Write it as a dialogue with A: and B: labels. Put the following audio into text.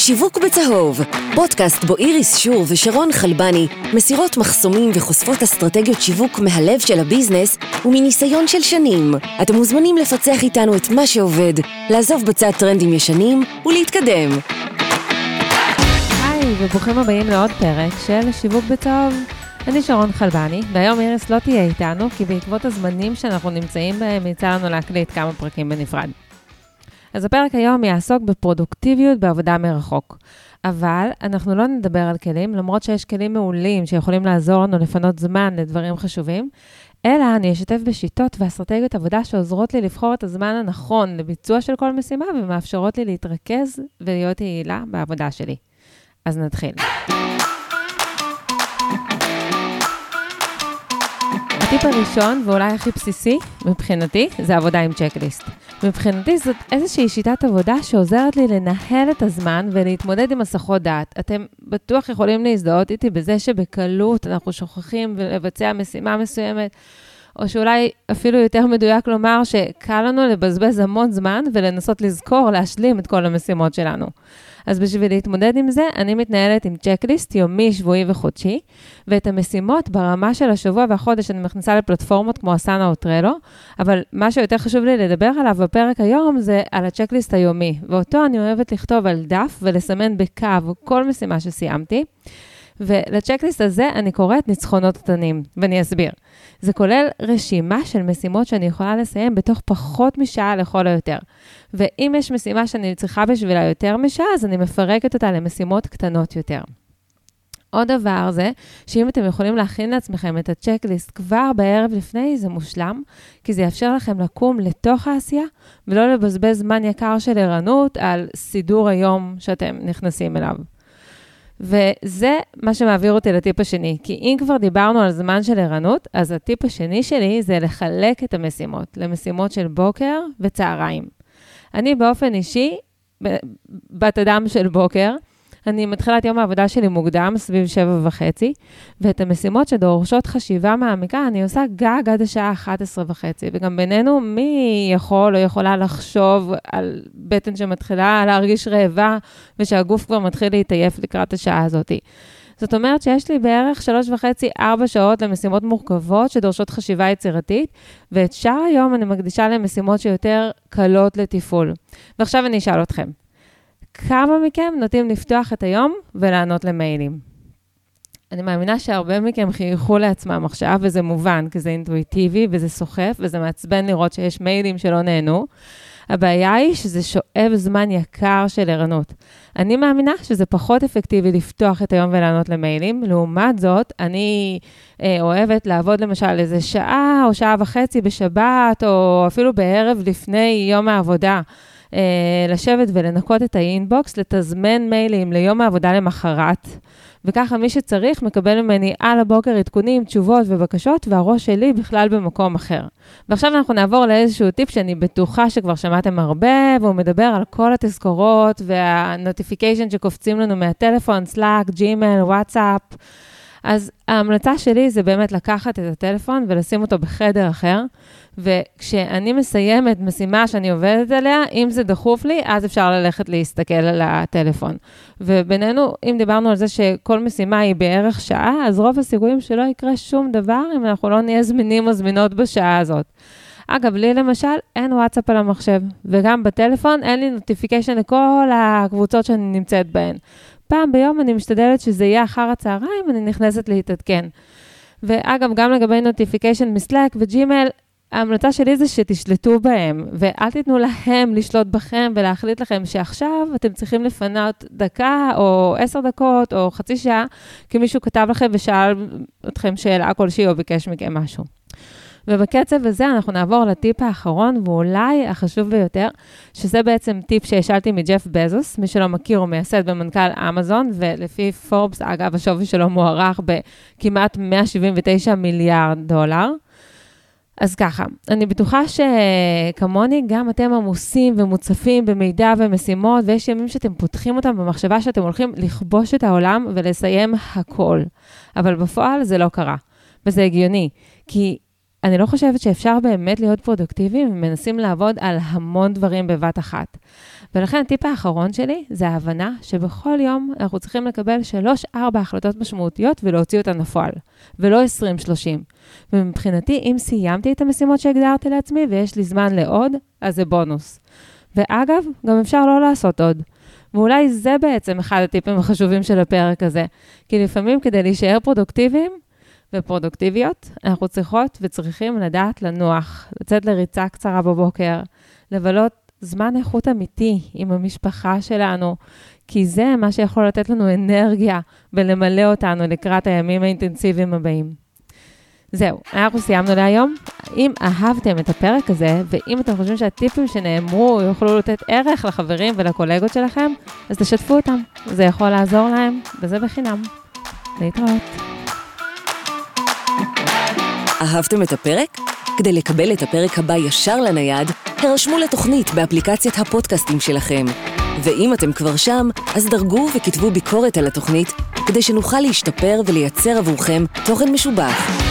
A: שיווק בצהוב, פודקאסט בו איריס שור ושרון חלבני מסירות מחסומים וחושפות אסטרטגיות שיווק מהלב של הביזנס ומניסיון של שנים. אתם מוזמנים לפצח איתנו את מה שעובד, לעזוב בצד טרנדים ישנים ולהתקדם.
B: היי, וברוכים הבאים לעוד פרק של שיווק בצהוב. אני שרון חלבני, והיום איריס לא תהיה איתנו, כי בעקבות הזמנים שאנחנו נמצאים בהם, יצא לנו להקליט כמה פרקים בנפרד. אז הפרק היום יעסוק בפרודוקטיביות בעבודה מרחוק. אבל אנחנו לא נדבר על כלים, למרות שיש כלים מעולים שיכולים לעזור לנו לפנות זמן לדברים חשובים, אלא אני אשתף בשיטות ואסטרטגיות עבודה שעוזרות לי לבחור את הזמן הנכון לביצוע של כל משימה ומאפשרות לי להתרכז ולהיות יעילה בעבודה שלי. אז נתחיל. הטיפ הראשון, ואולי הכי בסיסי, מבחינתי, זה עבודה עם צ'קליסט. מבחינתי זאת איזושהי שיטת עבודה שעוזרת לי לנהל את הזמן ולהתמודד עם הסחות דעת. אתם בטוח יכולים להזדהות איתי בזה שבקלות אנחנו שוכחים לבצע משימה מסוימת, או שאולי אפילו יותר מדויק לומר שקל לנו לבזבז המון זמן ולנסות לזכור להשלים את כל המשימות שלנו. אז בשביל להתמודד עם זה, אני מתנהלת עם צ'קליסט יומי, שבועי וחודשי, ואת המשימות ברמה של השבוע והחודש אני מכניסה לפלטפורמות כמו אסנה או טרלו, אבל מה שיותר חשוב לי לדבר עליו בפרק היום זה על הצ'קליסט היומי, ואותו אני אוהבת לכתוב על דף ולסמן בקו כל משימה שסיימתי. ולצ'קליסט הזה אני קוראת ניצחונות קטנים, ואני אסביר. זה כולל רשימה של משימות שאני יכולה לסיים בתוך פחות משעה לכל היותר. ואם יש משימה שאני צריכה בשבילה יותר משעה, אז אני מפרקת אותה למשימות קטנות יותר. עוד דבר זה, שאם אתם יכולים להכין לעצמכם את הצ'קליסט כבר בערב לפני, זה מושלם, כי זה יאפשר לכם לקום לתוך העשייה, ולא לבזבז זמן יקר של ערנות על סידור היום שאתם נכנסים אליו. וזה מה שמעביר אותי לטיפ השני, כי אם כבר דיברנו על זמן של ערנות, אז הטיפ השני שלי זה לחלק את המשימות למשימות של בוקר וצהריים. אני באופן אישי, בת אדם של בוקר, אני מתחילה את יום העבודה שלי מוקדם, סביב שבע וחצי, ואת המשימות שדורשות חשיבה מעמיקה, אני עושה גג עד השעה 11 וחצי. וגם בינינו, מי יכול או יכולה לחשוב על בטן שמתחילה להרגיש רעבה, ושהגוף כבר מתחיל להתעייף לקראת השעה הזאת. זאת אומרת שיש לי בערך שלוש וחצי, ארבע שעות למשימות מורכבות שדורשות חשיבה יצירתית, ואת שאר היום אני מקדישה למשימות שיותר קלות לתפעול. ועכשיו אני אשאל אתכם, כמה מכם נוטים לפתוח את היום ולענות למיילים? אני מאמינה שהרבה מכם חייכו לעצמם עכשיו, וזה מובן, כי זה אינטואיטיבי וזה סוחף, וזה מעצבן לראות שיש מיילים שלא נהנו. הבעיה היא שזה שואב זמן יקר של ערנות. אני מאמינה שזה פחות אפקטיבי לפתוח את היום ולענות למיילים. לעומת זאת, אני אה, אוהבת לעבוד למשל איזה שעה או שעה וחצי בשבת, או אפילו בערב לפני יום העבודה. אה, לשבת ולנקות את ה inbox, לתזמן מיילים ליום העבודה למחרת, וככה מי שצריך מקבל ממני על הבוקר עדכונים, תשובות ובקשות, והראש שלי בכלל במקום אחר. ועכשיו אנחנו נעבור לאיזשהו טיפ שאני בטוחה שכבר שמעתם הרבה, והוא מדבר על כל התזכורות וה notification שקופצים לנו מהטלפון, סלאק, ג'ימל, וואטסאפ. אז ההמלצה שלי זה באמת לקחת את הטלפון ולשים אותו בחדר אחר, וכשאני מסיימת משימה שאני עובדת עליה, אם זה דחוף לי, אז אפשר ללכת להסתכל על הטלפון. ובינינו, אם דיברנו על זה שכל משימה היא בערך שעה, אז רוב הסיכויים שלא יקרה שום דבר אם אנחנו לא נהיה זמינים או זמינות בשעה הזאת. אגב, לי למשל אין וואטסאפ על המחשב, וגם בטלפון אין לי נוטיפיקיישן לכל הקבוצות שאני נמצאת בהן. פעם ביום אני משתדלת שזה יהיה אחר הצהריים, אני נכנסת להתעדכן. ואגב, גם לגבי notification מסלאק וג'ימל, ההמלצה שלי זה שתשלטו בהם, ואל תיתנו להם לשלוט בכם ולהחליט לכם שעכשיו אתם צריכים לפנות דקה או עשר דקות או חצי שעה, כי מישהו כתב לכם ושאל אתכם שאלה כלשהי או ביקש מכם משהו. ובקצב הזה אנחנו נעבור לטיפ האחרון, ואולי החשוב ביותר, שזה בעצם טיפ שהשאלתי מג'ף בזוס, מי שלא מכיר, הוא מייסד ומנכ"ל אמזון, ולפי פורבס, אגב, השווי שלו מוערך בכמעט 179 מיליארד דולר. אז ככה, אני בטוחה שכמוני, גם אתם עמוסים ומוצפים במידע ומשימות, ויש ימים שאתם פותחים אותם במחשבה שאתם הולכים לכבוש את העולם ולסיים הכל. אבל בפועל זה לא קרה, וזה הגיוני, כי אני לא חושבת שאפשר באמת להיות פרודוקטיביים אם מנסים לעבוד על המון דברים בבת אחת. ולכן הטיפ האחרון שלי זה ההבנה שבכל יום אנחנו צריכים לקבל 3-4 החלטות משמעותיות ולהוציא אותן לפועל, ולא 20-30. ומבחינתי, אם סיימתי את המשימות שהגדרתי לעצמי ויש לי זמן לעוד, אז זה בונוס. ואגב, גם אפשר לא לעשות עוד. ואולי זה בעצם אחד הטיפים החשובים של הפרק הזה. כי לפעמים כדי להישאר פרודוקטיביים ופרודוקטיביות, אנחנו צריכות וצריכים לדעת לנוח, לצאת לריצה קצרה בבוקר, לבלות זמן איכות אמיתי עם המשפחה שלנו, כי זה מה שיכול לתת לנו אנרגיה ולמלא אותנו לקראת הימים האינטנסיביים הבאים. זהו, אנחנו סיימנו להיום. אם אהבתם את הפרק הזה, ואם אתם חושבים שהטיפים שנאמרו יוכלו לתת ערך לחברים ולקולגות שלכם, אז תשתפו אותם, זה יכול לעזור להם, וזה בחינם. להתראות.
A: אהבתם את הפרק? כדי לקבל את הפרק הבא ישר לנייד, הרשמו לתוכנית באפליקציית הפודקאסטים שלכם. ואם אתם כבר שם, אז דרגו וכתבו ביקורת על התוכנית, כדי שנוכל להשתפר ולייצר עבורכם תוכן משובח.